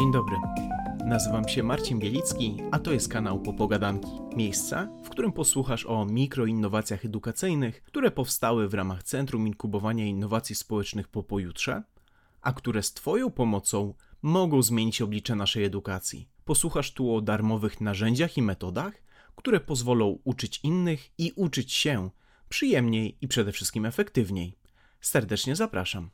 Dzień dobry. Nazywam się Marcin Bielicki, a to jest kanał Popogadanki. Miejsca, w którym posłuchasz o mikroinnowacjach edukacyjnych, które powstały w ramach Centrum Inkubowania Innowacji Społecznych po pojutrze, a które z Twoją pomocą mogą zmienić oblicze naszej edukacji. Posłuchasz tu o darmowych narzędziach i metodach, które pozwolą uczyć innych i uczyć się przyjemniej i przede wszystkim efektywniej. Serdecznie zapraszam.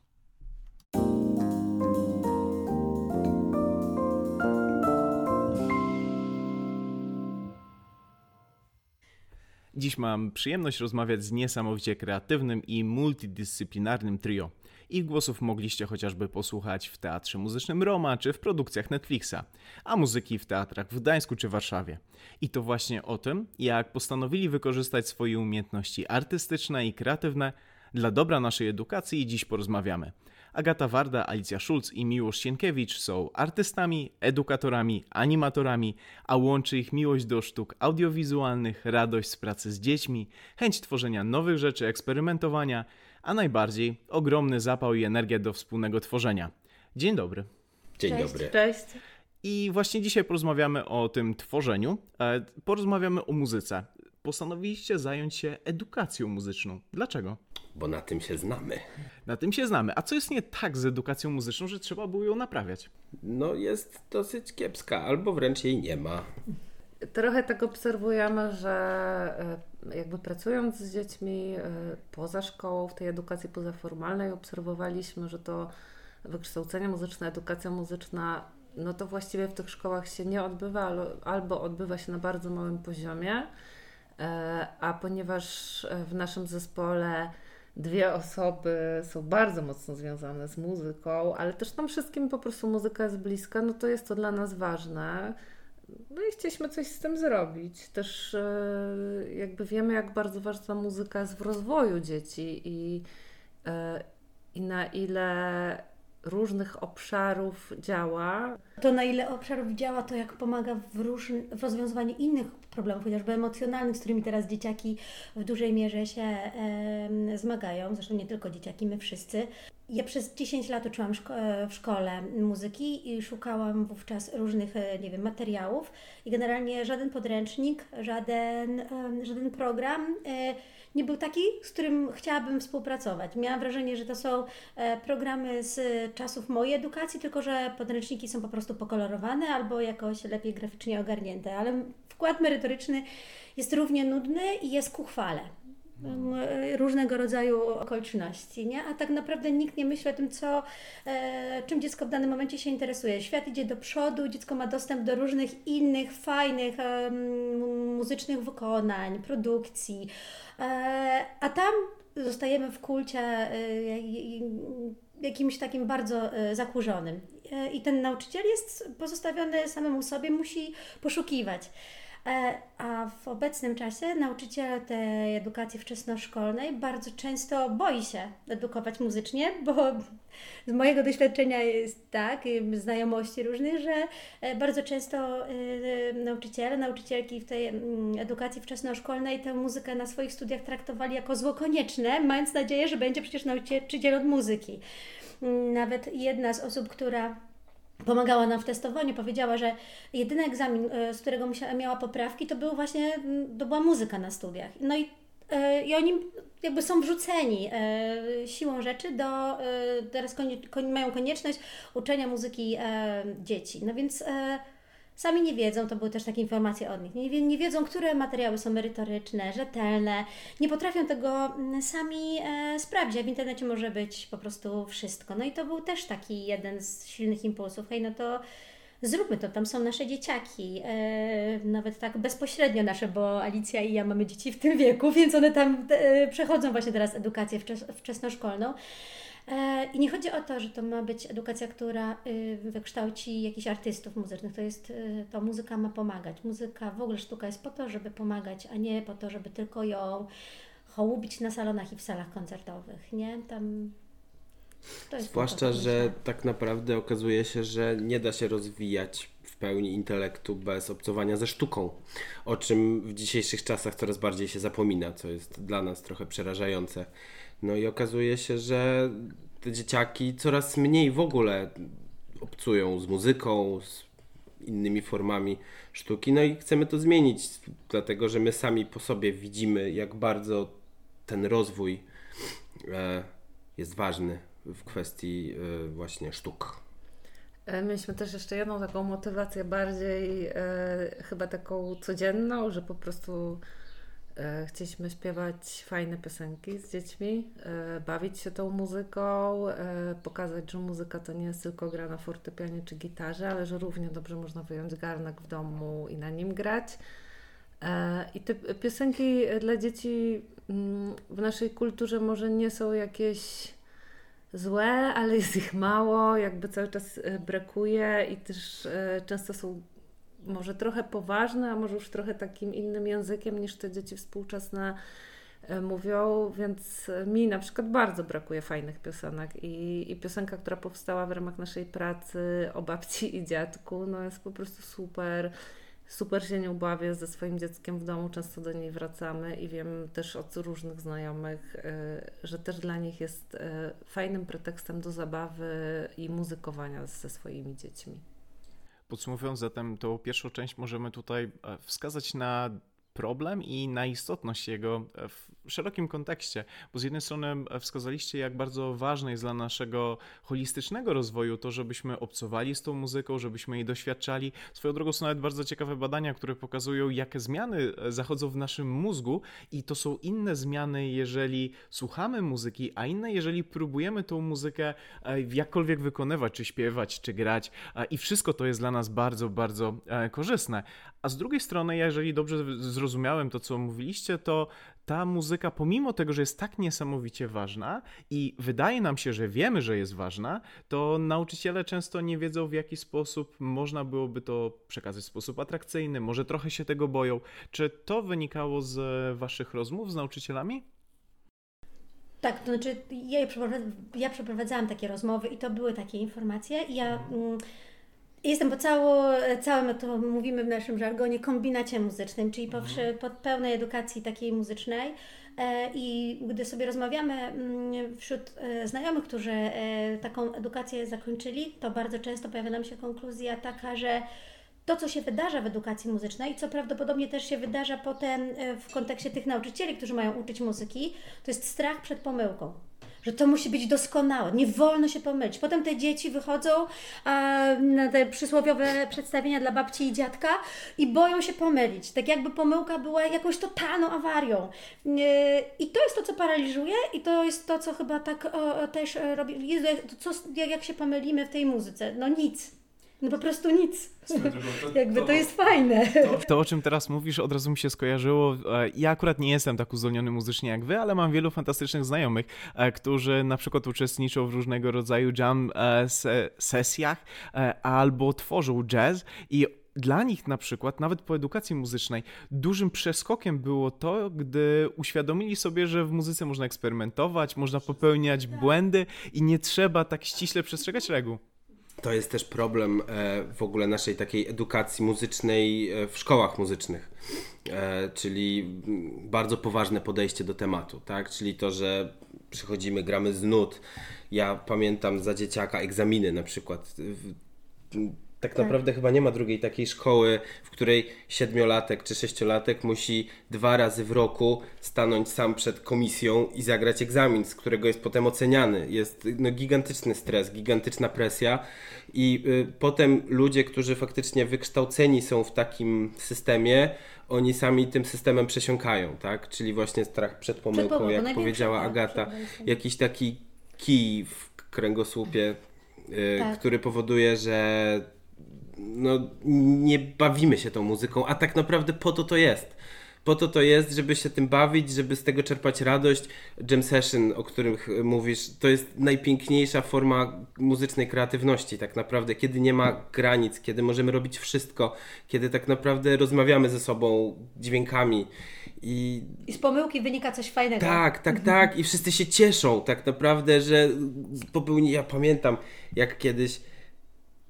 Dziś mam przyjemność rozmawiać z niesamowicie kreatywnym i multidyscyplinarnym trio. Ich głosów mogliście chociażby posłuchać w Teatrze Muzycznym Roma czy w produkcjach Netflixa, a muzyki w teatrach w Gdańsku czy Warszawie. I to właśnie o tym, jak postanowili wykorzystać swoje umiejętności artystyczne i kreatywne dla dobra naszej edukacji dziś porozmawiamy. Agata Warda, Alicja Schulz i Miłosz Sienkiewicz są artystami, edukatorami, animatorami, a łączy ich miłość do sztuk audiowizualnych, radość z pracy z dziećmi, chęć tworzenia nowych rzeczy, eksperymentowania, a najbardziej ogromny zapał i energia do wspólnego tworzenia. Dzień dobry. Dzień Cześć. dobry. Cześć. I właśnie dzisiaj porozmawiamy o tym tworzeniu, e, porozmawiamy o muzyce. Postanowiliście zająć się edukacją muzyczną. Dlaczego? Bo na tym się znamy. Na tym się znamy. A co jest nie tak z edukacją muzyczną, że trzeba było ją naprawiać? No jest dosyć kiepska, albo wręcz jej nie ma. Trochę tak obserwujemy, że e, jakby pracując z dziećmi e, poza szkołą, w tej edukacji pozaformalnej, obserwowaliśmy, że to wykształcenie muzyczne, edukacja muzyczna, no to właściwie w tych szkołach się nie odbywa, al- albo odbywa się na bardzo małym poziomie. E, A ponieważ w naszym zespole dwie osoby są bardzo mocno związane z muzyką, ale też nam wszystkim po prostu muzyka jest bliska, no to jest to dla nas ważne. No i chcieliśmy coś z tym zrobić. Też e, jakby wiemy, jak bardzo ważna muzyka jest w rozwoju dzieci i, e, i na ile różnych obszarów działa. To na ile obszarów działa, to jak pomaga w, w rozwiązywaniu innych problemów, chociażby emocjonalnych, z którymi teraz dzieciaki w dużej mierze się em, zmagają. Zresztą nie tylko dzieciaki, my wszyscy. Ja przez 10 lat uczyłam szko- e, w szkole muzyki i szukałam wówczas różnych, e, nie wiem, materiałów i generalnie żaden podręcznik, żaden, em, żaden program e, nie był taki, z którym chciałabym współpracować. Miałam wrażenie, że to są e, programy z czasów mojej edukacji, tylko że podręczniki są po prostu pokolorowane albo jakoś lepiej graficznie ogarnięte, ale wkład merytoryczny jest równie nudny i jest ku chwale. Em, e, Różnego rodzaju okoliczności, nie? A tak naprawdę nikt nie myśli o tym, co, e, czym dziecko w danym momencie się interesuje. Świat idzie do przodu, dziecko ma dostęp do różnych innych, fajnych em, muzycznych wykonań, produkcji, e, a tam zostajemy w kulcie e, jak- jakimś takim bardzo e, zakurzonym. E, I ten nauczyciel jest pozostawiony samemu sobie, musi poszukiwać. E, A w obecnym czasie nauczyciel tej edukacji wczesnoszkolnej bardzo często boi się edukować muzycznie, bo z mojego doświadczenia jest tak, znajomości różnych, że e, bardzo często y, nauczyciele, nauczycielki w tej mm, edukacji wczesnoszkolnej tę muzykę na swoich studiach traktowali jako zło konieczne, mając nadzieję, że będzie przecież nauczyciel od muzyki. Mm, Nawet jedna z osób, która pomagała nam w testowaniu, powiedziała, że jedyny egzamin, e, z którego musiała, miała poprawki, to był właśnie, to była muzyka na studiach. No i, e, i oni jakby są wrzuceni e, siłą rzeczy do, teraz konie, mają konieczność uczenia muzyki dzieci. No więc sami nie wiedzą, to były też takie informacje od nich, nie, nie wiedzą, które materiały są merytoryczne, rzetelne, nie potrafią tego mm, sami e, sprawdzić, a w internecie może być po prostu wszystko. No i to był też taki jeden z silnych impulsów, hej, no to zróbmy to, tam są nasze dzieciaki, e, nawet tak bezpośrednio nasze, bo Alicja i ja mamy dzieci w tym wieku, więc one tam e, przechodzą właśnie teraz edukację wczes wczesnoszkolną. E, I nie chodzi o to, że to ma być edukacja, która y, wykształci jakichś artystów muzycznych. To jest, y, to muzyka ma pomagać. Muzyka, w ogóle sztuka jest po to, żeby pomagać, a nie po to, żeby tylko ją hołubić na salonach i w salach koncertowych, nie? Tam to jest Zwłaszcza, że tak naprawdę okazuje się, że nie da się rozwijać w pełni intelektu bez obcowania ze sztuką, o czym w dzisiejszych czasach coraz bardziej się zapomina, co jest dla nas trochę przerażające. No i okazuje się, że te dzieciaki coraz mniej w ogóle obcują z muzyką, z innymi formami sztuki. No i chcemy to zmienić, dlatego że my sami po sobie widzimy, jak bardzo ten rozwój e, jest ważny w kwestii e, właśnie sztuk. E, mieliśmy też jeszcze jedną taką motywację bardziej e, chyba taką codzienną, że po prostu chcieliśmy śpiewać fajne piosenki z dziećmi, e, bawić się tą muzyką, e, pokazać, że muzyka to nie jest tylko gra na fortepianie czy gitarze, ale że równie dobrze można wyjąć garnek w domu i na nim grać. E, I te piosenki dla dzieci mm, w naszej kulturze może nie są jakieś złe, ale jest ich mało, jakby cały czas e, brakuje i też e, często są może trochę poważne, a może już trochę takim innym językiem niż te dzieci współczesne e, mówią, więc mi na przykład bardzo brakuje fajnych piosenek i, i piosenka, która powstała w ramach naszej pracy o babci i dziadku, no jest po prostu super super się nią bawię ze swoim dzieckiem w domu, często do niej wracamy i wiem też od różnych znajomych, y, że też dla nich jest fajnym pretekstem do zabawy i muzykowania ze swoimi dziećmi. Podsumowując zatem tą pierwszą część, możemy tutaj e, wskazać na problem i na istotność jego w szerokim kontekście, bo z jednej strony wskazaliście, jak bardzo ważne jest dla naszego holistycznego rozwoju to, żebyśmy obcowali z tą muzyką, żebyśmy jej doświadczali. Swoją drogą są nawet bardzo ciekawe badania, które pokazują, jakie zmiany zachodzą w naszym mózgu i to są inne zmiany, jeżeli słuchamy muzyki, a inne, jeżeli próbujemy tą muzykę e, jakkolwiek wykonywać, czy śpiewać, czy grać i wszystko to jest dla nas bardzo, bardzo e, korzystne. A z drugiej strony, jeżeli dobrze zrozumiałem to, co mówiliście, to ta muzyka, pomimo tego, że jest tak niesamowicie ważna i wydaje nam się, że wiemy, że jest ważna, to nauczyciele często nie wiedzą, w jaki sposób można byłoby to przekazać w sposób atrakcyjny, może trochę się tego boją. Czy to wynikało z Waszych rozmów z nauczycielami? Tak, to znaczy ja, ja przeprowadzałam takie rozmowy i to były takie informacje. I ja. Mm, Jestem po cało, całym, to mówimy w naszym żargonie, kombinacie muzycznym, czyli po, mhm. pełnej edukacji takiej muzycznej. E, I gdy sobie rozmawiamy mm, wśród e, znajomych, którzy e, taką edukację zakończyli, to bardzo często pojawia nam się konkluzja taka, że to, co się wydarza w edukacji muzycznej, co prawdopodobnie też się wydarza potem w kontekście tych nauczycieli, którzy mają uczyć muzyki, to jest strach przed pomyłką że to musi być doskonałe, nie wolno się pomylić. Potem te dzieci wychodzą a, na te przysłowiowe przedstawienia dla babci i dziadka i boją się pomylić, tak jakby pomyłka była jakąś totalną awarią. I to jest to, co paraliżuje i to jest to, co chyba tak o, też robi, Jezu, co, jak się pomylimy w tej muzyce? No nic. No po prostu nic. To, Jakby to, to jest fajne. To, to, o czym teraz mówisz, od razu mi się skojarzyło. E, ja akurat nie jestem tak uzdolniony muzycznie jak wy, ale mam wielu fantastycznych znajomych, e, którzy na przykład uczestniczą w różnego rodzaju jam e, sesjach albo tworzą jazz i dla nich na przykład, nawet po edukacji muzycznej, dużym przeskokiem było to, gdy uświadomili sobie, że w muzyce można eksperymentować, można popełniać błędy i nie trzeba tak ściśle przestrzegać reguł. To jest też problem e, w ogóle naszej takiej edukacji muzycznej e, w szkołach muzycznych, e, czyli bardzo poważne podejście do tematu, tak? Czyli to, że przychodzimy, gramy z nut. Ja pamiętam za dzieciaka egzaminy na przykład tak, tak naprawdę chyba nie ma drugiej takiej szkoły, w której siedmiolatek czy sześciolatek musi dwa razy w roku stanąć sam przed komisją i zagrać egzamin, z którego jest potem oceniany. Jest no, gigantyczny stres, gigantyczna presja i y, potem ludzie, którzy faktycznie wykształceni są w takim systemie, oni sami tym systemem przesiąkają, tak? Czyli właśnie strach przed pomyłką, jak powiedziała Agata, jakiś taki kij w kręgosłupie, y, tak. który powoduje, że no, nie bawimy się tą muzyką, a tak naprawdę po to to jest. Po to to jest, żeby się tym bawić, żeby z tego czerpać radość. Jam session, o którym mówisz, to jest najpiękniejsza forma muzycznej kreatywności, tak naprawdę, kiedy nie ma granic, kiedy możemy robić wszystko, kiedy tak naprawdę rozmawiamy ze sobą dźwiękami. I, I z pomyłki wynika coś fajnego. Tak, tak, tak. I wszyscy się cieszą tak naprawdę, że popełni. Ja pamiętam, jak kiedyś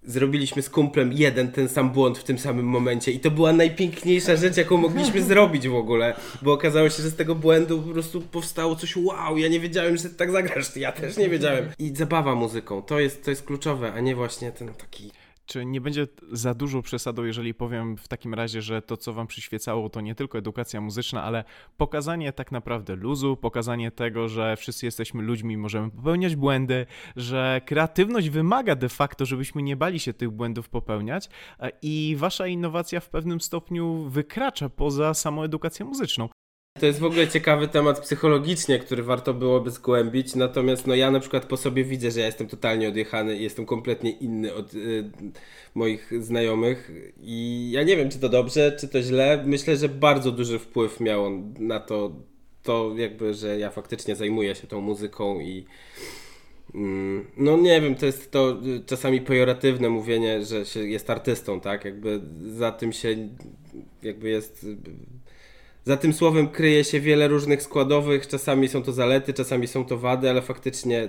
zrobiliśmy z kumplem jeden ten sam błąd w tym samym momencie i to była najpiękniejsza rzecz, jaką mogliśmy zrobić w ogóle, bo okazało się, że z tego błędu po prostu powstało coś wow, ja nie wiedziałem, że tak zagrasz, ja też nie wiedziałem. I zabawa muzyką, to jest, to jest kluczowe, a nie właśnie ten taki czy nie będzie za dużo przesadą, jeżeli powiem w takim razie, że to, co Wam przyświecało, to nie tylko edukacja muzyczna, ale pokazanie tak naprawdę luzu, pokazanie tego, że wszyscy jesteśmy ludźmi, możemy popełniać błędy, że kreatywność wymaga de facto, żebyśmy nie bali się tych błędów popełniać e, i Wasza innowacja w pewnym stopniu wykracza poza samą edukację muzyczną. To jest w ogóle ciekawy temat psychologicznie, który warto byłoby zgłębić. Natomiast no ja na przykład po sobie widzę, że ja jestem totalnie odjechany i jestem kompletnie inny od y, moich znajomych. I ja nie wiem, czy to dobrze, czy to źle. Myślę, że bardzo duży wpływ miało na to, to jakby, że ja faktycznie zajmuję się tą muzyką i mm, no nie wiem, to jest to czasami pejoratywne mówienie, że się jest artystą, tak? Jakby za tym się jakby jest za tym słowem kryje się wiele różnych składowych. Czasami są to zalety, czasami są to wady, ale faktycznie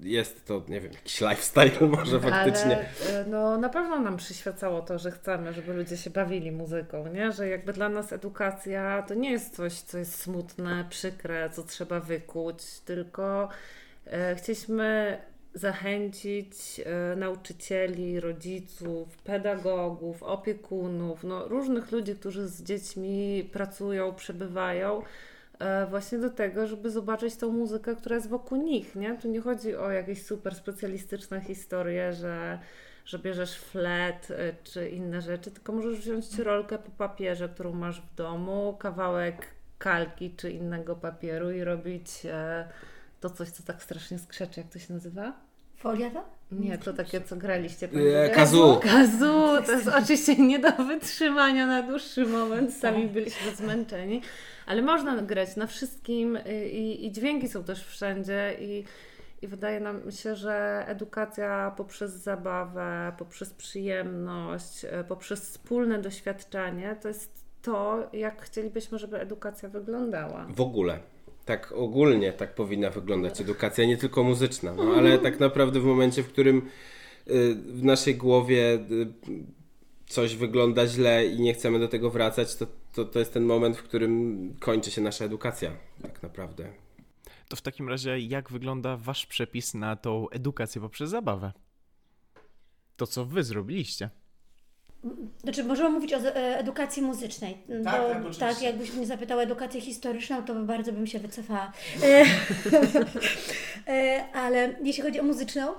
jest to, nie wiem, jakiś lifestyle może faktycznie. Ale no, na pewno nam przyświecało to, że chcemy, żeby ludzie się bawili muzyką, nie? Że jakby dla nas edukacja to nie jest coś, co jest smutne, przykre, co trzeba wykuć, tylko e, chcieliśmy zachęcić e, nauczycieli, rodziców, pedagogów, opiekunów, no, różnych ludzi, którzy z dziećmi pracują, przebywają, e, właśnie do tego, żeby zobaczyć tą muzykę, która jest wokół nich. Nie? Tu nie chodzi o jakieś super specjalistyczne historie, że, że bierzesz flet e, czy inne rzeczy, tylko możesz wziąć rolkę po papierze, którą masz w domu, kawałek kalki czy innego papieru i robić to coś, co tak strasznie skrzeczy, jak to się nazywa? Folia to? Nie, to takie, co graliście. Eee, kazu. Kazu, to jest oczywiście nie do wytrzymania na dłuższy moment, sami tak. byliśmy zmęczeni, ale można grać na wszystkim i, i dźwięki są też wszędzie i, i wydaje nam się, że edukacja poprzez zabawę, poprzez przyjemność, e, poprzez wspólne doświadczanie to jest to, jak chcielibyśmy, żeby edukacja wyglądała. W ogóle tak ogólnie tak powinna wyglądać edukacja, nie tylko muzyczna. No, ale tak naprawdę w momencie, w którym y, w naszej głowie y, coś wygląda źle i nie chcemy do tego wracać, to, to, to jest ten moment, w którym kończy się nasza edukacja, tak naprawdę. To w takim razie, jak wygląda Wasz przepis na tą edukację poprzez zabawę? To, co Wy zrobiliście? Znaczy, możemy mówić o e, edukacji muzycznej. Tak, bo, tak, tak, jakbyś mnie zapytała o edukację historyczną, to bardzo bym się wycofała. E, e, ale jeśli chodzi o muzyczną,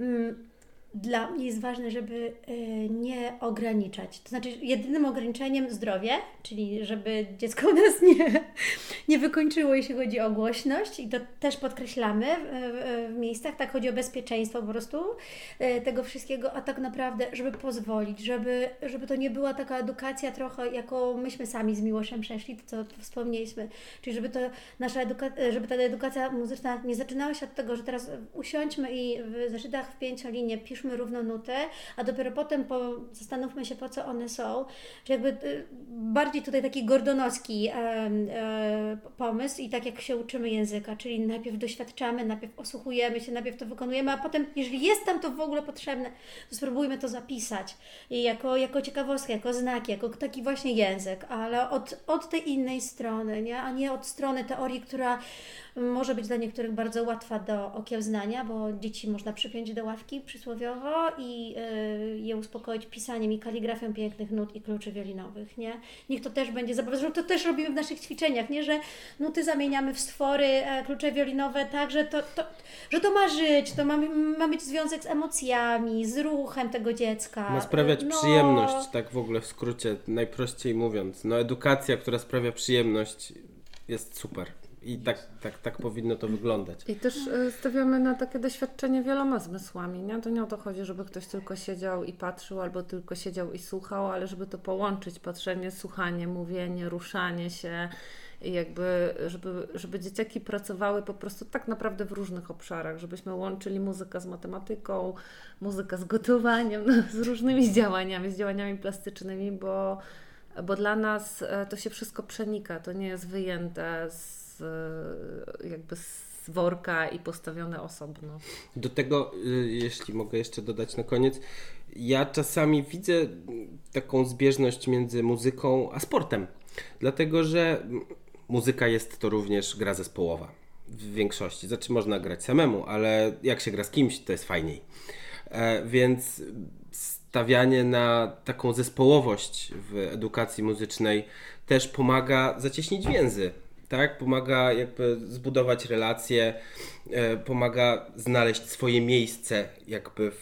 mm, dla mnie jest ważne, żeby e, nie ograniczać. To znaczy, jedynym ograniczeniem zdrowie, czyli żeby dziecko nas nie, nie wykończyło, jeśli chodzi o głośność, i to też podkreślamy w, w miejscach, tak chodzi o bezpieczeństwo po prostu e, tego wszystkiego, a tak naprawdę, żeby pozwolić, żeby, żeby to nie była taka edukacja trochę, jaką myśmy sami z Miłoszem przeszli, to co wspomnieliśmy, czyli żeby to nasza edukacja, żeby ta edukacja muzyczna nie zaczynała się od tego, że teraz usiądźmy i w zeszytach w pięciolinie piszmy puśćmy równo nutę, a dopiero potem po, zastanówmy się, po co one są. Czy jakby y, bardziej tutaj taki gordonowski e, e, pomysł i tak jak się uczymy języka, czyli najpierw doświadczamy, najpierw osłuchujemy się, najpierw to wykonujemy, a potem, jeżeli jest tam to w ogóle potrzebne, to spróbujmy to zapisać I jako, jako ciekawostkę, jako znak, jako taki właśnie język, ale od, od tej innej strony, nie? a nie od strony teorii, która może być dla niektórych bardzo łatwa do okiełznania, bo dzieci można przypiąć do ławki i y, je uspokoić pisaniem i kaligrafią pięknych nut i kluczy wiolinowych, nie? Niech to też będzie zabawa, że to też robimy w naszych ćwiczeniach, nie? Że nuty zamieniamy w stwory, e, klucze wiolinowe, tak, że to, to, że to ma żyć, to ma, ma mieć związek z emocjami, z ruchem tego dziecka. Ma sprawiać no... przyjemność, tak w ogóle w skrócie, najprościej mówiąc. No edukacja, która sprawia przyjemność jest super. I tak, tak, tak powinno to wyglądać. I też e, stawiamy na takie doświadczenie wieloma zmysłami. Nie? To nie o to chodzi, żeby ktoś tylko siedział i patrzył, albo tylko siedział i słuchał, ale żeby to połączyć patrzenie, słuchanie, mówienie, ruszanie się. I jakby, żeby, żeby dzieciaki pracowały po prostu tak naprawdę w różnych obszarach, żebyśmy łączyli muzykę z matematyką, muzykę z gotowaniem, no, z różnymi działaniami, z działaniami plastycznymi, bo, bo dla nas e, to się wszystko przenika, to nie jest wyjęte z jakby z worka i postawione osobno. Do tego, y, jeśli mogę jeszcze dodać na koniec, ja czasami widzę taką zbieżność między muzyką a sportem. Dlatego, że muzyka jest to również gra zespołowa w większości. Znaczy można grać samemu, ale jak się gra z kimś, to jest fajniej. E, więc stawianie na taką zespołowość w edukacji muzycznej też pomaga zacieśnić więzy. Tak? Pomaga jakby zbudować relacje, e, pomaga znaleźć swoje miejsce jakby w,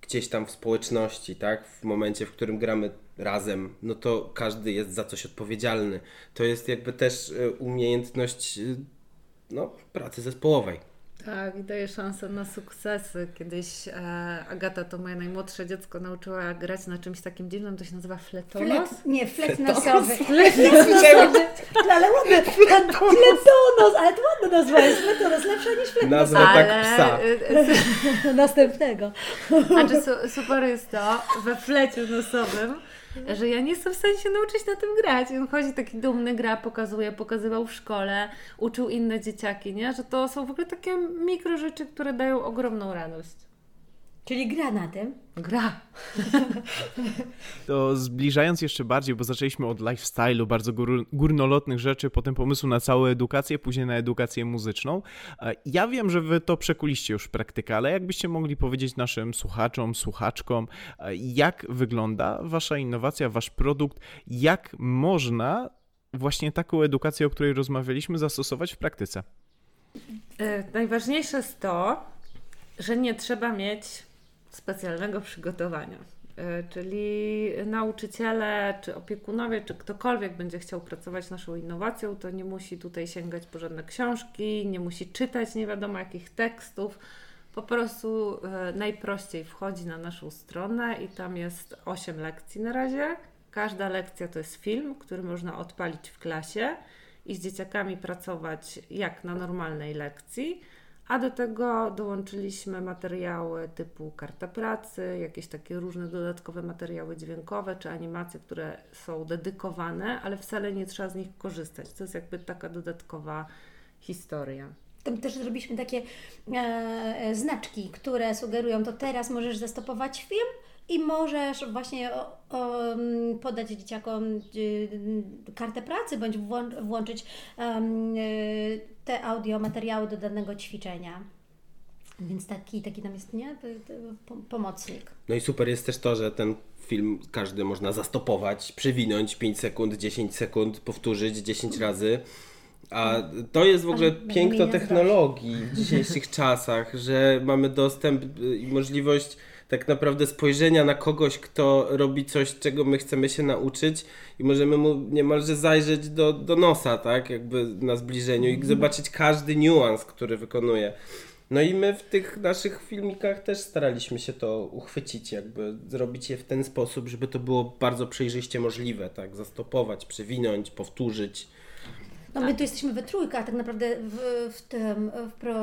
gdzieś tam w społeczności, tak? W momencie, w którym gramy razem, no to każdy jest za coś odpowiedzialny. To jest jakby też e, umiejętność no, pracy zespołowej. Tak, i daje szansę na sukcesy. Kiedyś e, Agata, to moje najmłodsze dziecko, nauczyła grać na czymś takim dziwnym, to się nazywa fletonos. Flet, nie, flet nosowy. Flet nosowy. ale ładne. Fletonos, ale to ładna nazwa jest. Fletonos, lepsza niż flet Nazwa tak psa. E, e, Następnego. A czy super jest to, we flecie nosowym że ja nie jestem w stanie się nauczyć na tym grać. I on chodzi taki dumny, gra, pokazuje, pokazywał w szkole, uczył inne dzieciaki, nie? Że to są w ogóle takie mikro rzeczy, które dają ogromną radość. Czyli gra na tym? Gra. To zbliżając jeszcze bardziej, bo zaczęliśmy od lifestyle'u, bardzo gór, górnolotnych rzeczy, potem pomysłu na całą edukację, później na edukację muzyczną. Ja wiem, że wy to przekuliście już w praktykę, ale jakbyście mogli powiedzieć naszym słuchaczom, słuchaczkom, jak wygląda wasza innowacja, wasz produkt, jak można właśnie taką edukację, o której rozmawialiśmy, zastosować w praktyce? E, najważniejsze jest to, że nie trzeba mieć specjalnego przygotowania. E, czyli nauczyciele, czy opiekunowie, czy ktokolwiek będzie chciał pracować naszą innowacją, to nie musi tutaj sięgać po żadne książki, nie musi czytać nie wiadomo jakich tekstów. Po prostu e, najprościej wchodzi na naszą stronę i tam jest 8 lekcji na razie. Każda lekcja to jest film, który można odpalić w klasie i z dzieciakami pracować jak na normalnej lekcji a do tego dołączyliśmy materiały typu karta pracy, jakieś takie różne dodatkowe materiały dźwiękowe czy animacje, które są dedykowane, ale wcale nie trzeba z nich korzystać. To jest jakby taka dodatkowa historia. Tam też zrobiliśmy takie e, znaczki, które sugerują, to teraz możesz zastopować film, i możesz właśnie mm, podać dzieciakom y, kartę pracy bądź włączyć um, te audio materiały do danego ćwiczenia. Więc taki, taki tam jest nie? pomocnik. No i super jest też to, że ten film każdy można zastopować, przewinąć 5 sekund, 10 sekund, powtórzyć 10 razy. A to jest w ogóle piękno technologii w dzisiejszych czasach, że mamy dostęp i możliwość tak naprawdę spojrzenia na kogoś, kto robi coś, czego my chcemy się nauczyć i możemy mu niemalże zajrzeć do, do nosa, tak, jakby na zbliżeniu i mhm. zobaczyć każdy niuans, który wykonuje. No i my w tych naszych filmikach też staraliśmy się to uchwycić, jakby zrobić je w ten sposób, żeby to było bardzo przejrzyście możliwe, tak, zastopować, przewinąć, powtórzyć. No my tu jesteśmy we trójkę, a tak naprawdę w, w, tym, w, pro,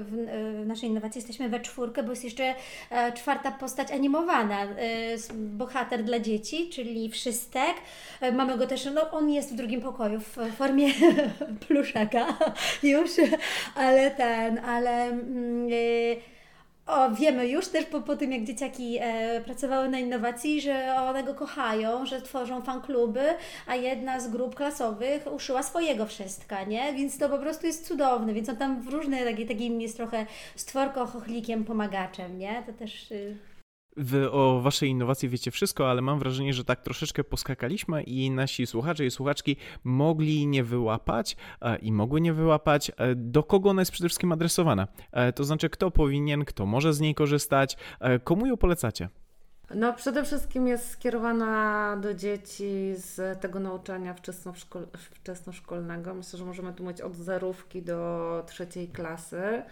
w, w naszej innowacji jesteśmy we czwórkę, bo jest jeszcze e, czwarta postać animowana, e, bohater dla dzieci, czyli Wszystek. E, mamy go też, no on jest w drugim pokoju w formie pluszaka już, ale ten, ale... Mm, o, wiemy już też po, po tym, jak dzieciaki e, pracowały na innowacji, że one go kochają, że tworzą fankluby, a jedna z grup klasowych uszyła swojego wszystka, nie? Więc to po prostu jest cudowne, więc on tam w różne, taki, takim jest trochę stworko, chochlikiem, pomagaczem, nie? To też... Y Wy o waszej innowacji wiecie wszystko, ale mam wrażenie, że tak troszeczkę poskakaliśmy i nasi słuchacze i słuchaczki mogli nie wyłapać e, i mogły nie wyłapać, e, do kogo ona jest przede wszystkim adresowana. E, to znaczy, kto powinien, kto może z niej korzystać, komu ją polecacie? No, przede wszystkim jest skierowana do dzieci z tego nauczania wczesnoszkolnego. Myślę, że możemy tu mówić od zerówki do trzeciej klasy.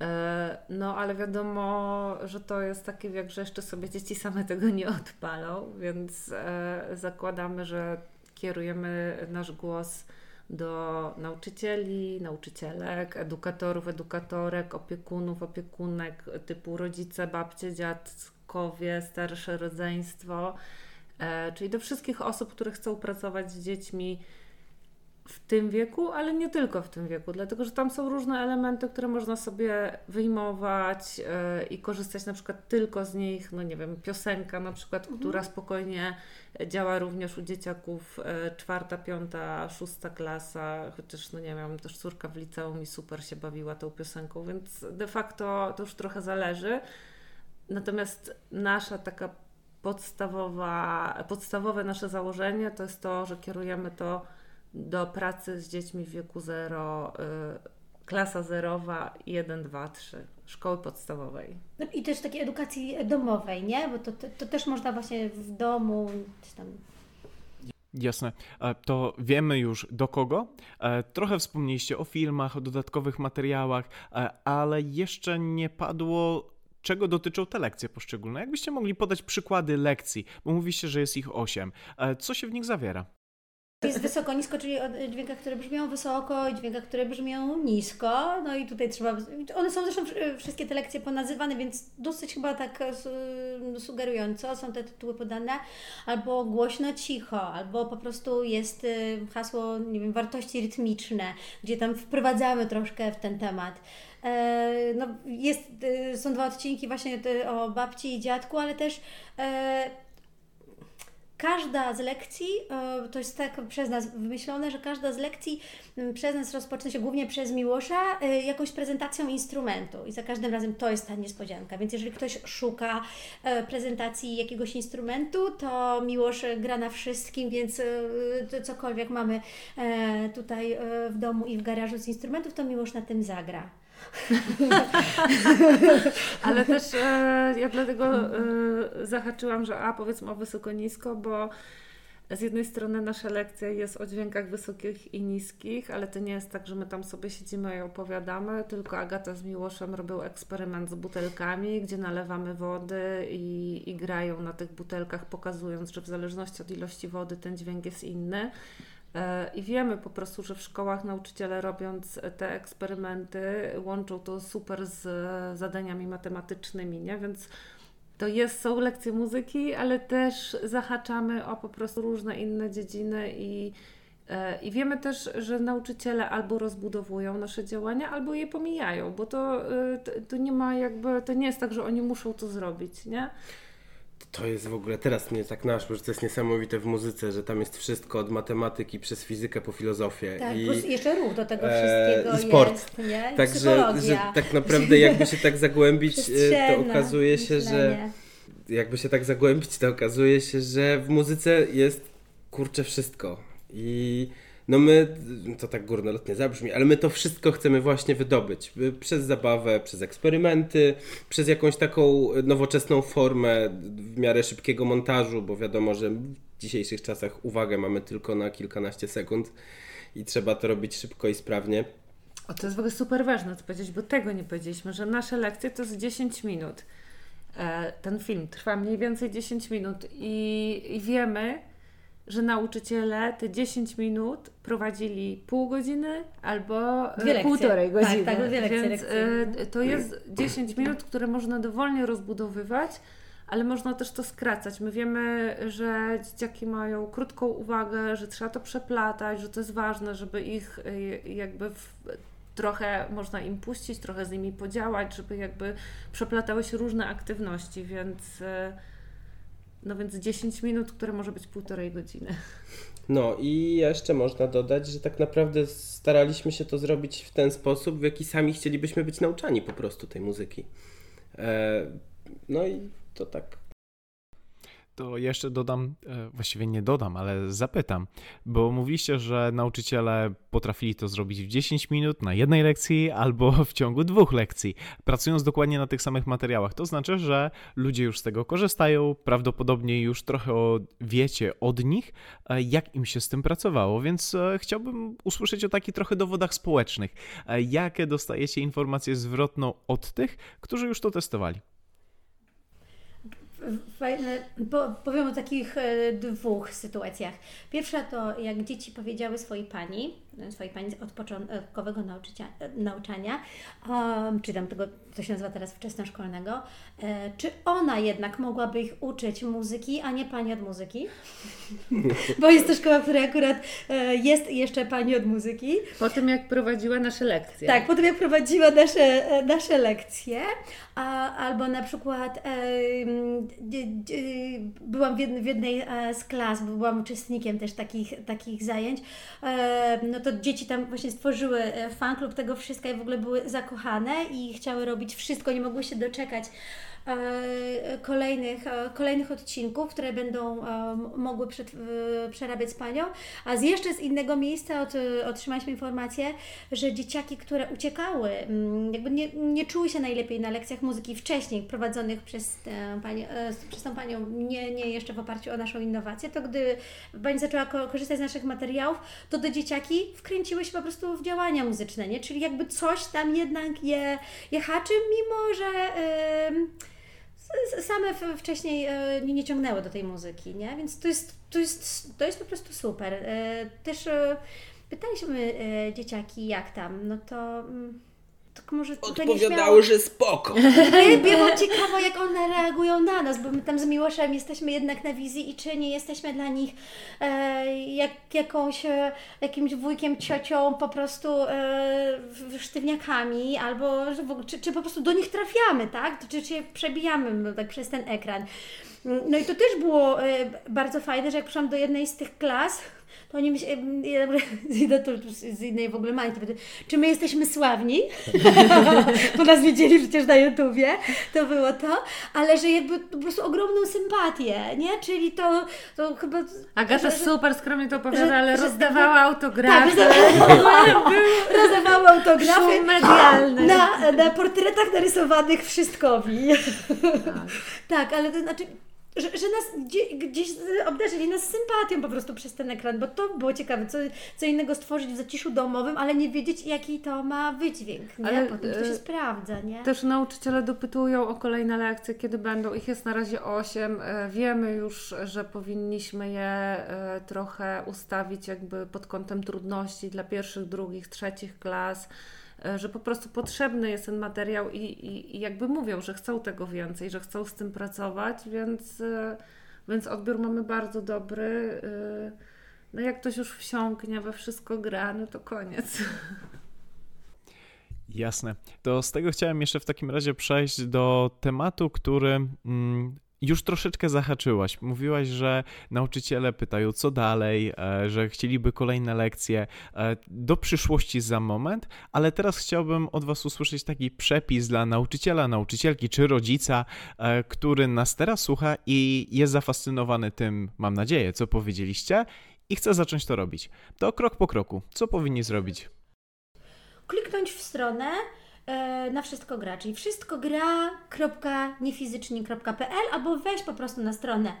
E, no, ale wiadomo, że to jest taki wiek, że jeszcze sobie dzieci same tego nie odpalą, więc e, zakładamy, że kierujemy nasz głos do nauczycieli, nauczycielek, edukatorów, edukatorek, opiekunów, opiekunek typu rodzice, babcie, dziadkowie, starsze rodzeństwo, e, czyli do wszystkich osób, które chcą pracować z dziećmi w tym wieku, ale nie tylko w tym wieku, dlatego że tam są różne elementy, które można sobie wyjmować yy, i korzystać na przykład tylko z nich, no nie wiem, piosenka na przykład, mhm. która spokojnie działa również u dzieciaków yy, czwarta, piąta, szósta klasa, chociaż no nie wiem, też córka w liceum i super się bawiła tą piosenką, więc de facto to już trochę zależy. Natomiast nasza taka podstawowa, podstawowe nasze założenie to jest to, że kierujemy to do pracy z dziećmi w wieku 0, y, klasa zerowa 1, 2, 3 szkoły podstawowej. No I też takiej edukacji domowej, nie? Bo to, to, to też można właśnie w domu czy tam Jasne. E, to wiemy już do kogo. E, trochę wspomnieliście o filmach, o dodatkowych materiałach, e, ale jeszcze nie padło czego dotyczą te lekcje poszczególne. Jakbyście mogli podać przykłady lekcji, bo mówiście, że jest ich osiem. Co się w nich zawiera? Jest wysoko, nisko, czyli dźwięka, które brzmią wysoko i dźwięka, które brzmią nisko. No i tutaj trzeba. One są zresztą wszystkie te lekcje ponazywane, więc dosyć chyba tak e, sugerująco są te tytuły podane. Albo głośno, cicho, albo po prostu jest e, hasło, nie wiem, wartości rytmiczne, gdzie tam wprowadzamy troszkę w ten temat. E, no, jest, są dwa odcinki właśnie o babci i dziadku, ale też każda z lekcji, e, to jest tak przez nas wymyślone, że każda z lekcji przez nas rozpoczyna się głównie przez Miłosza e, jakąś prezentacją instrumentu i za każdym razem to jest ta niespodzianka. Więc jeżeli ktoś szuka e, prezentacji jakiegoś instrumentu, to Miłosz gra na wszystkim, więc cokolwiek mamy tutaj w domu i w garażu z instrumentów, to Miłosz na tym zagra. Ale też e, ja dlatego e, zahaczyłam, że a powiedzmy o wysoko-nisko, bo z jednej strony nasza lekcja jest o dźwiękach wysokich i niskich, ale to nie jest tak, że my tam sobie siedzimy i opowiadamy, tylko Agata z Miłoszem robią eksperyment z butelkami, gdzie nalewamy wody i, i grają na tych butelkach, pokazując, że w zależności od ilości wody ten dźwięk jest inny. E, I wiemy po prostu, że w szkołach nauczyciele robiąc te eksperymenty łączą to super z zadaniami matematycznymi, nie? Więc to jest, są lekcje muzyki, ale też zahaczamy o po prostu różne inne dziedziny i, e, i wiemy też, że nauczyciele albo rozbudowują nasze działania, albo je pomijają, bo to, e, to, nie ma jakby, to nie jest tak, że oni muszą to zrobić, nie? To jest w ogóle, teraz mnie tak naszło, że to jest niesamowite w muzyce, że tam jest wszystko od matematyki przez fizykę po filozofię. Tak, I, plus jeszcze ruch do tego wszystkiego e, i sport. jest, nie? I Także że tak naprawdę jakby się tak zagłębić, e, to okazuje się, myślenie. że jakby się tak zagłębić, to okazuje się, że w muzyce jest kurczę wszystko. I no my, to tak górnolotnie zabrzmi, ale my to wszystko chcemy właśnie wydobyć. Przez zabawę, przez eksperymenty, przez jakąś taką nowoczesną formę w miarę szybkiego montażu, bo wiadomo, że w dzisiejszych czasach uwagę mamy tylko na kilkanaście sekund i trzeba to robić szybko i sprawnie. O, to jest w ogóle super ważne co powiedzieć, bo tego nie powiedzieliśmy, że nasze lekcje to jest 10 minut. E, ten film trwa mniej więcej 10 minut i, i wiemy, że nauczyciele te 10 minut prowadzili pół godziny albo e, półtorej tak, godziny. Tak, tak, dwie lekcje, Więc lekcje. to jest 10 minut, które można dowolnie rozbudowywać, ale można też to skracać. My wiemy, że dzieciaki mają krótką uwagę, że trzeba to przeplatać, że to jest ważne, żeby ich e, jakby w, trochę można im puścić, trochę z nimi podziałać, żeby jakby przeplatały się różne aktywności, więc e, no więc 10 minut, które może być półtorej godziny. No i jeszcze można dodać, że tak naprawdę staraliśmy się to zrobić w ten sposób, w jaki sami chcielibyśmy być nauczani po prostu tej muzyki. E, no i to tak to jeszcze dodam, e, właściwie nie dodam, ale zapytam, bo mówiliście, że nauczyciele potrafili to zrobić w 10 minut na jednej lekcji albo w ciągu dwóch lekcji, pracując dokładnie na tych samych materiałach. To znaczy, że ludzie już z tego korzystają, prawdopodobnie już trochę wiecie od nich, e, jak im się z tym pracowało, więc e, chciałbym usłyszeć o takich trochę dowodach społecznych. Jakie dostajecie informację zwrotną od tych, którzy już to testowali? Fajne, po, powiem o takich e, dwóch sytuacjach. Pierwsza to jak dzieci powiedziały swojej pani, swojej pani od początkowego nauczania, um, czy tam tego, co się nazywa teraz wczesnoszkolnego, e, czy ona jednak mogłaby ich uczyć muzyki, a nie pani od muzyki? Bo jest to szkoła, która akurat e, jest jeszcze pani od muzyki. Po tym jak prowadziła nasze lekcje. Tak, po tym jak prowadziła nasze, e, nasze lekcje, a, albo na przykład e, byłam w jednej, w jednej z klas, byłam uczestnikiem też takich, takich zajęć, e, no to to dzieci tam właśnie stworzyły e, fanklub tego wszystkiego i w ogóle były zakochane i chciały robić wszystko, nie mogły się doczekać kolejnych, e, kolejnych odcinków, które będą e, mogły przerabiać z Panią. A z jeszcze z innego miejsca od, otrzymaliśmy informację, że dzieciaki, które uciekały, mm, jakby nie, nie czuły się najlepiej na lekcjach muzyki wcześniej prowadzonych przez, pani, przez tą Panią, nie, nie jeszcze w oparciu o naszą innowację, to gdy Pani zaczęła korzystać z naszych materiałów, to te dzieciaki wkręciły się po prostu w działania muzyczne, nie? Czyli jakby coś tam jednak je, je haczy, mimo że... Yy, same wcześniej e, nie ciągnęły do tej muzyki, nie? Więc to jest, to jest, to jest po prostu super. E, też e, pytaliśmy dzieciaki, jak tam, no to mm, tak może Odpowiadały, że spoko. Nie, było ciekawe, jak one reagują na nas, bo my tam z Miłoszem jesteśmy jednak na wizji i czy nie jesteśmy dla nich e, jak, jakąś, e, jakimś wujkiem, ciocią, po prostu e, sztywniakami, albo czy, czy po prostu do nich trafiamy, tak? Czy się przebijamy no, tak przez ten ekran. No i to też było e, bardzo fajne, że jak przyszłam do jednej z tych klas, to oni to z innej w ogóle mańki, czy my jesteśmy sławni, bo nas widzieli przecież na YouTubie, to było to, ale że jakby po prostu ogromną sympatię, nie? Czyli to, to chyba... Agata że, super skromnie to opowiada, ale rozdawała autografy. Tak, rozdawała autografy medialne. Na, na portretach narysowanych wszystkowi. Tak. tak, ale to znaczy że, że nas gdzieś, gdzieś obdarzyli nas sympatią po prostu przez ten ekran, bo to było ciekawe, co, co innego stworzyć w zaciszu domowym, ale nie wiedzieć jaki to ma wydźwięk, nie? Ale, Potem to się e, sprawdza, nie? Też nauczyciele dopytują o kolejne lekcje, kiedy będą, ich jest na razie 8, e, wiemy już, że powinniśmy je e, trochę ustawić jakby pod kątem trudności dla pierwszych, drugich, trzecich klas, że po prostu potrzebny jest ten materiał i, i, i jakby mówią, że chcą tego więcej, że chcą z tym pracować, więc, e, więc odbiór mamy bardzo dobry. E, no jak ktoś już wsiąknie we wszystko gra, no to koniec. Jasne. To z tego chciałem jeszcze w takim razie przejść do tematu, który mm, już troszeczkę zahaczyłaś. Mówiłaś, że nauczyciele pytają, co dalej, e, że chcieliby kolejne lekcje e, do przyszłości za moment, ale teraz chciałbym od Was usłyszeć taki przepis dla nauczyciela, nauczycielki czy rodzica, e, który nas teraz słucha i jest zafascynowany tym, mam nadzieję, co powiedzieliście i chce zacząć to robić. To krok po kroku. Co powinni zrobić? Kliknąć w stronę na wszystko gra, czyli wszystko gra.niefizyczni.pl albo weź po prostu na stronę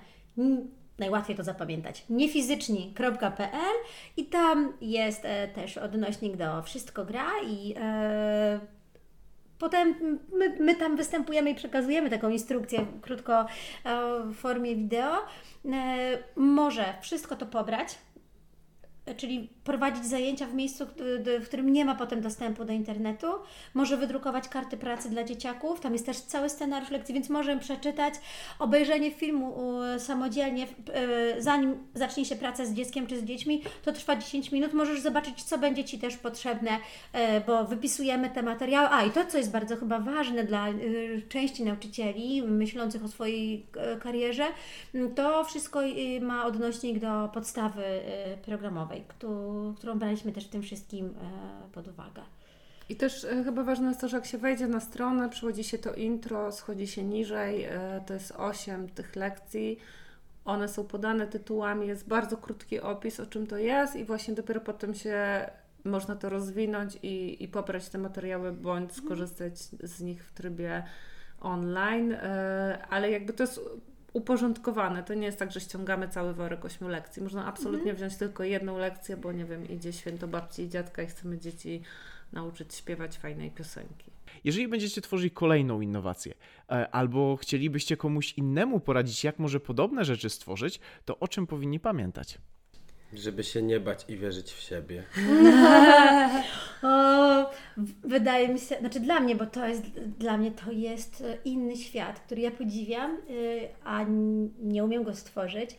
najłatwiej to zapamiętać, niefizyczni.pl i tam jest e, też odnośnik do wszystko gra i e, potem my, my tam występujemy i przekazujemy taką instrukcję krótko e, w formie wideo. E, może wszystko to pobrać, czyli prowadzić zajęcia w miejscu, w którym nie ma potem dostępu do internetu. Może wydrukować karty pracy dla dzieciaków. Tam jest też cały scenariusz lekcji, więc możemy przeczytać. Obejrzenie filmu samodzielnie, e, zanim zacznie się praca z dzieckiem czy z dziećmi, to trwa 10 minut. Możesz zobaczyć, co będzie Ci też potrzebne, e, bo wypisujemy te materiały. A i to, co jest bardzo chyba ważne dla e, części nauczycieli myślących o swojej karierze, to wszystko ma odnośnik do podstawy programowej, który którą braliśmy też w tym wszystkim e, pod uwagę. I też e, chyba ważne jest to, że jak się wejdzie na stronę, przychodzi się to intro, schodzi się niżej, e, to jest 8 tych lekcji. One są podane tytułami, jest bardzo krótki opis, o czym to jest, i właśnie dopiero potem się można to rozwinąć i, i pobrać te materiały, bądź mhm. skorzystać z nich w trybie online. Ale jakby to jest uporządkowane. To nie jest tak, że ściągamy cały worek ośmiu lekcji. Można absolutnie mhm. wziąć tylko jedną lekcję, bo nie wiem, idzie święto babci i dziadka i chcemy dzieci nauczyć śpiewać fajnej piosenki. Jeżeli będziecie tworzyć kolejną innowację, e, albo chcielibyście komuś innemu poradzić, jak może podobne rzeczy stworzyć, to o czym powinni pamiętać? Żeby się nie bać i wierzyć w siebie. o, wydaje mi się, znaczy dla mnie, bo to jest, dla mnie to jest e, inny świat, który ja podziwiam, y, a nie umiem go stworzyć,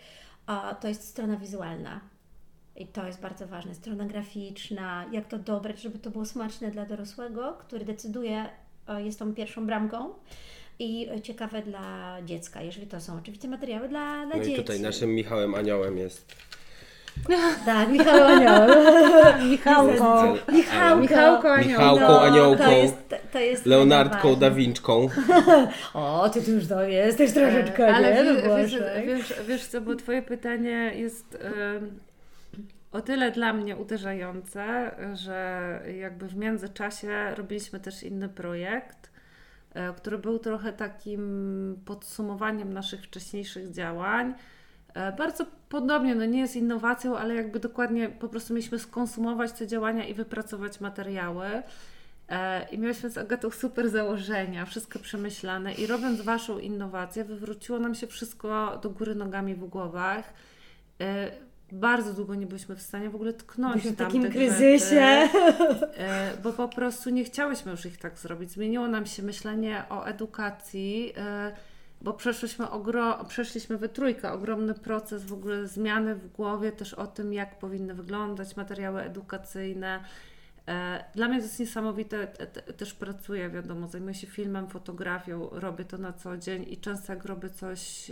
a to jest strona wizualna. I to jest bardzo ważne. Strona graficzna, jak to dobrać, żeby to było smaczne dla dorosłego, który decyduje, e, jest tą pierwszą bramką i ciekawe dla dziecka, jeżeli to są oczywiście materiały dla, dla no dzieci. No i tutaj naszym Michałem Aniołem jest tak, Michał Anioł. Michałko. Michałko. Michałko Aniołką. Michałką Aniołką. To jest, to jest Leonardką Da Winczką. o, ty tu już to jesteś troszeczkę, e, Ale nie? wiesz, wiesz, wiesz, wiesz co, bo twoje pytanie jest o tyle dla mnie uderzające, że jakby w międzyczasie robiliśmy też inny projekt, e, który był trochę takim podsumowaniem naszych wcześniejszych działań. E, bardzo podobnie, no nie jest innowacją, ale jakby dokładnie po prostu mieliśmy skonsumować te działania i wypracować materiały. E, I mieliśmy z Agatą super założenia, wszystko przemyślane i robiąc Waszą innowację, wywróciło nam się wszystko do góry nogami w głowach bardzo długo nie byliśmy w stanie w ogóle tknąć w takim kryzysie. Rzeczy, e, bo po prostu nie chciałyśmy już ich tak zrobić. Zmieniło nam się myślenie o edukacji, e, bo przeszliśmy, ogro- przeszliśmy we trójkę ogromny proces w ogóle zmiany w głowie też o tym, jak powinny wyglądać materiały edukacyjne. E, dla mnie to jest niesamowite, też pracuję, wiadomo, zajmuję się filmem, fotografią, robię to na co dzień i często jak robię coś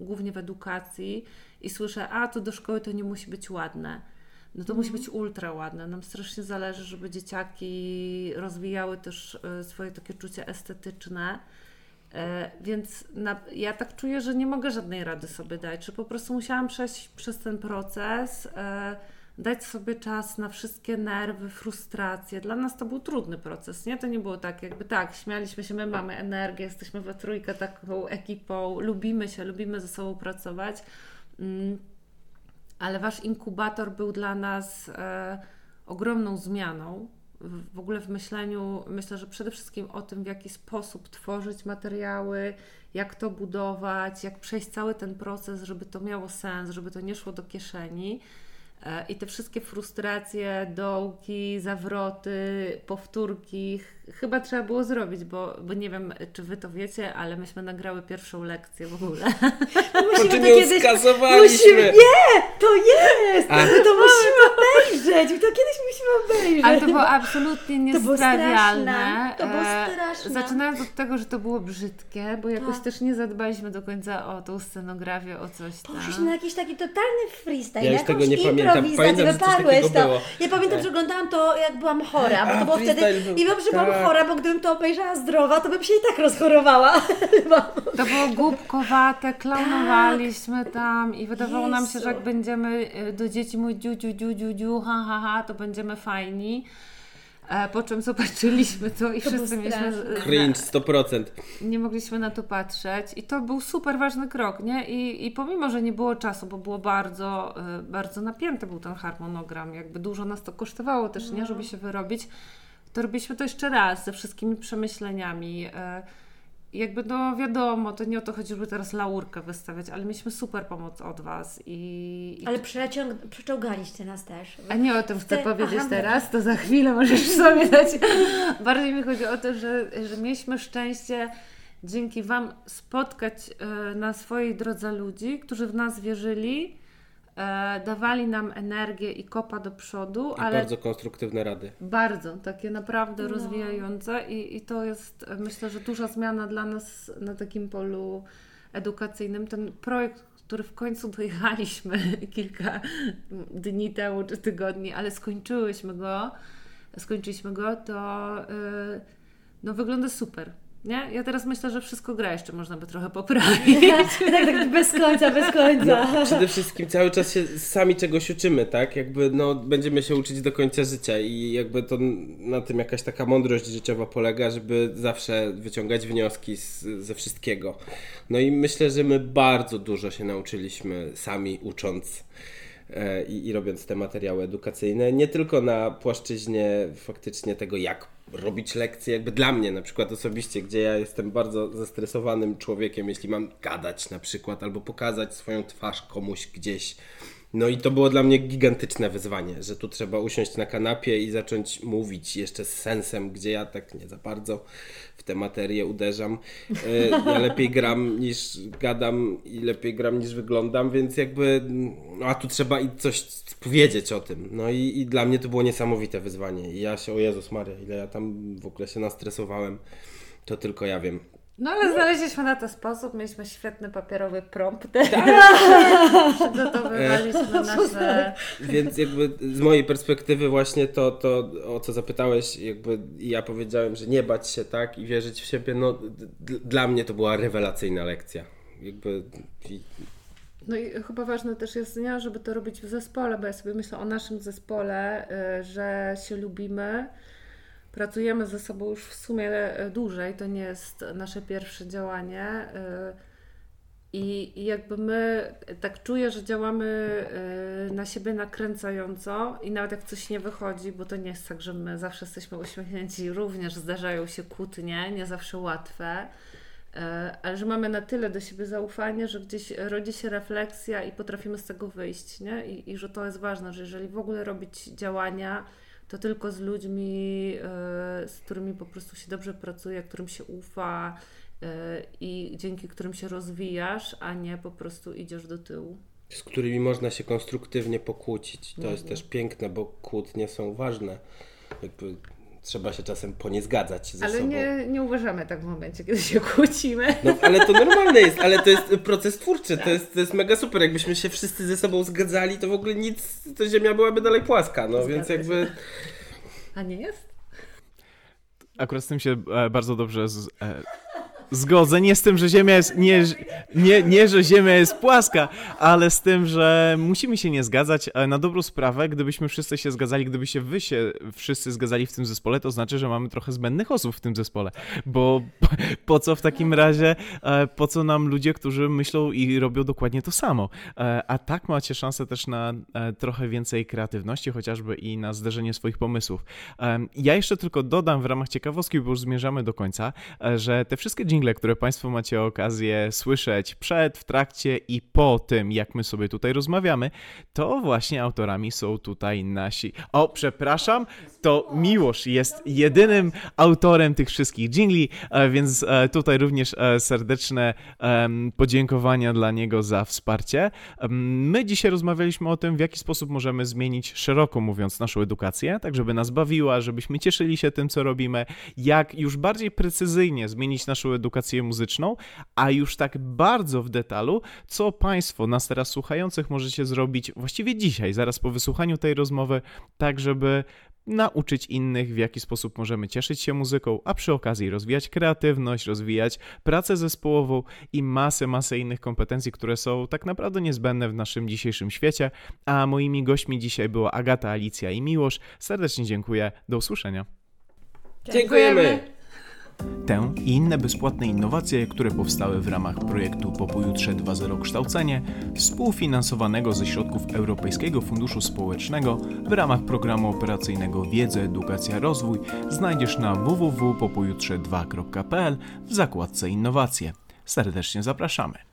głównie w edukacji i słyszę, a to do szkoły to nie musi być ładne. No to musi mhm. być ultra ładne. Nam strasznie zależy, żeby dzieciaki rozwijały też e, swoje takie czucie estetyczne. E, więc na, ja tak czuję, że nie mogę żadnej rady sobie dać, że po prostu musiałam przejść przez ten proces. E, dać sobie czas na wszystkie nerwy, frustracje. Dla nas to był trudny proces, nie? To nie było tak, jakby tak, śmialiśmy się, my mamy energię, jesteśmy we trójkę taką ekipą, lubimy się, lubimy ze sobą pracować. Mm, ale wasz inkubator był dla nas e, ogromną zmianą. W, ogóle w myśleniu, myślę, że przede wszystkim o tym, w jaki sposób tworzyć materiały, jak to budować, jak przejść cały ten proces, żeby to miało sens, żeby to nie szło do kieszeni. E, I te wszystkie frustracje, dołki, zawroty, powtórki, chyba trzeba było zrobić, bo, bo nie wiem, czy wy to wiecie, ale myśmy nagrały pierwszą lekcję w ogóle. musimy to kiedyś... Musimy... Nie, to jest! A. My to my to kiedyś musimy obejrzeć. Ale to było absolutnie niestrawialne. To było e, straszne. Zaczynając od tego, że to było brzydkie, bo jakoś tak. też nie zadbaliśmy do końca o tą scenografię, o coś tam. Poszliśmy na jakiś taki totalny freestyle, ja już tego nie pamiętam. Pamiętam, że wypadłeś to. Było. Ja pamiętam, że oglądałam to jak byłam chora, bo to było wtedy... Był. I wiem, że byłam tak. chora, bo gdybym to obejrzała zdrowa, to bym się i tak rozchorowała. to było głupkowate, klaunowaliśmy tak. tam i wydawało Jezu. nam się, że jak będziemy y, do dzieci mówić dziu, dziu, dziu, dziu, dziu, ha, ha, ha, to będziemy fajni. E, po czym zobaczyliśmy to i to wszyscy mieliśmy. Cringe 100%. Nie mogliśmy na to patrzeć. I to był super ważny krok, nie? I, i pomimo, że nie było czasu, bo było bardzo, e, bardzo napięty był ten harmonogram, jakby dużo nas to kosztowało też, no. nie? Żeby się wyrobić, to robiliśmy to jeszcze raz ze wszystkimi przemyśleniami. E, jakby no wiadomo, to nie o to chodzi, żeby teraz laurkę wystawiać, ale mieliśmy super pomoc od Was i... i... Ale przeciąg... przeczołgaliście nas też. A nie o tym chcę Ty... powiedzieć Aha, teraz, to za chwilę możesz sobie dać. Bardziej mi chodzi o to, że, że mieliśmy szczęście dzięki Wam spotkać e, na swojej drodze ludzi, którzy w nas wierzyli, dawali nam energię i kopa do przodu. I ale bardzo konstruktywne rady. Bardzo, takie naprawdę no. rozwijające i, i to jest myślę, że duża zmiana dla nas na takim polu edukacyjnym. Ten projekt, który w końcu dojechaliśmy kilka dni temu czy tygodni, ale skończyłyśmy go, skończyliśmy go, to yy, no, wygląda super. Nie? Ja teraz myślę, że wszystko gra jeszcze można by trochę poprawić. tak, tak, bez końca, bez końca. No, przede wszystkim cały czas się sami czegoś uczymy, tak? Jakby no, będziemy się uczyć do końca życia i jakby to na tym jakaś taka mądrość życiowa polega, żeby zawsze wyciągać wnioski z, ze wszystkiego. No i myślę, że my bardzo dużo się nauczyliśmy sami ucząc i, i robiąc te materiały edukacyjne, nie tylko na płaszczyźnie faktycznie tego, jak robić lekcje, jakby dla mnie na przykład osobiście, gdzie ja jestem bardzo zestresowanym człowiekiem, jeśli mam gadać na przykład albo pokazać swoją twarz komuś gdzieś. No i to było dla mnie gigantyczne wyzwanie, że tu trzeba usiąść na kanapie i zacząć mówić jeszcze z sensem, gdzie ja tak nie za bardzo w tę materię uderzam. E, ja lepiej gram niż gadam i lepiej gram niż wyglądam, więc jakby, no a tu trzeba i coś powiedzieć o tym. No i, i dla mnie to było niesamowite wyzwanie. I ja się, o Jezus Maria, ile ja tam w ogóle się nastresowałem, to tylko ja wiem. No ale znaleźliśmy na to sposób, mieliśmy świetny papierowy prompt. Przygotowywaliśmy nasze... Więc jakby z mojej perspektywy właśnie to, to o co zapytałeś, jakby ja powiedziałem, że nie bać się, tak, i wierzyć w siebie, no dla mnie to była rewelacyjna lekcja. Jakby... No i chyba ważne też jest, nie, żeby to robić w zespole, bo ja sobie myślę o naszym zespole, y, że się lubimy, pracujemy ze sobą już w sumie e, dłużej, to nie jest nasze pierwsze działanie. E, I, jakby my tak czuję, że działamy e, na siebie nakręcająco i nawet jak coś nie wychodzi, bo to nie jest tak, że my zawsze jesteśmy uśmiechnięci, również zdarzają się kłótnie, nie zawsze łatwe, ale że mamy na tyle do siebie zaufanie, że gdzieś rodzi się refleksja i potrafimy z tego wyjść, nie? I, i że to jest ważne, że jeżeli w ogóle robić działania, to tylko z ludźmi, e, z którymi po prostu się dobrze pracuje, którym się ufa e, i dzięki którym się rozwijasz, a nie po prostu idziesz do tyłu. Z którymi można się konstruktywnie pokłócić. To jest też piękne, bo kłótnie są ważne. Jakby trzeba się czasem po nie zgadzać ze ale sobą. Ale nie, nie uważamy tak w momencie, kiedy się kłócimy. No, ale to normalne jest, ale to jest proces twórczy, tak. to, jest, to jest mega super. Jakbyśmy się wszyscy ze sobą zgadzali, to w ogóle nic, to ziemia byłaby dalej płaska, no Zgadza więc jakby... Się. A nie jest? Akurat z tym się e, bardzo dobrze z, e, zgodzę. Nie z tym, że Ziemia jest. Nie, nie, nie, że Ziemia jest płaska, ale z tym, że musimy się nie zgadzać. Na dobrą sprawę, gdybyśmy wszyscy się zgadzali, gdyby się wy się wszyscy zgadzali w tym zespole, to znaczy, że mamy trochę zbędnych osób w tym zespole. Bo po co w takim razie, e, po co nam ludzie, którzy myślą i robią dokładnie to samo? E, a tak macie szansę też na e, trochę więcej kreatywności, chociażby i na zderzenie swoich pomysłów. Ja jeszcze tylko dodam w ramach ciekawostki, bo już zmierzamy do końca, że te wszystkie dźwięki które Państwo macie okazję słyszeć przed, w trakcie i po tym, jak my sobie tutaj rozmawiamy, to właśnie autorami są tutaj nasi. O, przepraszam, to Miłosz jest jedynym autorem tych wszystkich jingli, e, więc e, tutaj również e, serdeczne podziękowania dla niego za wsparcie. My dzisiaj rozmawialiśmy o tym, w jaki sposób możemy zmienić, szeroko mówiąc, naszą edukację, tak żeby nas bawiła, żebyśmy cieszyli się tym, co robimy, jak już bardziej precyzyjnie zmienić naszą edukację edukację muzyczną, a już tak bardzo w detalu, co Państwo, nas teraz słuchających, możecie zrobić właściwie dzisiaj, zaraz po wysłuchaniu tej rozmowy, tak żeby nauczyć innych, w jaki sposób możemy cieszyć się muzyką, a przy okazji rozwijać kreatywność, rozwijać pracę zespołową i masę, masę innych kompetencji, które są tak naprawdę niezbędne w naszym dzisiejszym świecie. A moimi gośćmi dzisiaj była Agata, Alicja i Miłosz. Serdecznie dziękuję. Do usłyszenia. Dziękujemy. Tę i inne bezpłatne innowacje, które powstały w ramach projektu Po pojutrze 2.0 Kształcenie, współfinansowanego ze środków Europejskiego Funduszu Społecznego w ramach programu operacyjnego Wiedza, Edukacja, Rozwój, znajdziesz na www.popojutrze2.pl w zakładce Innowacje. Serdecznie zapraszamy.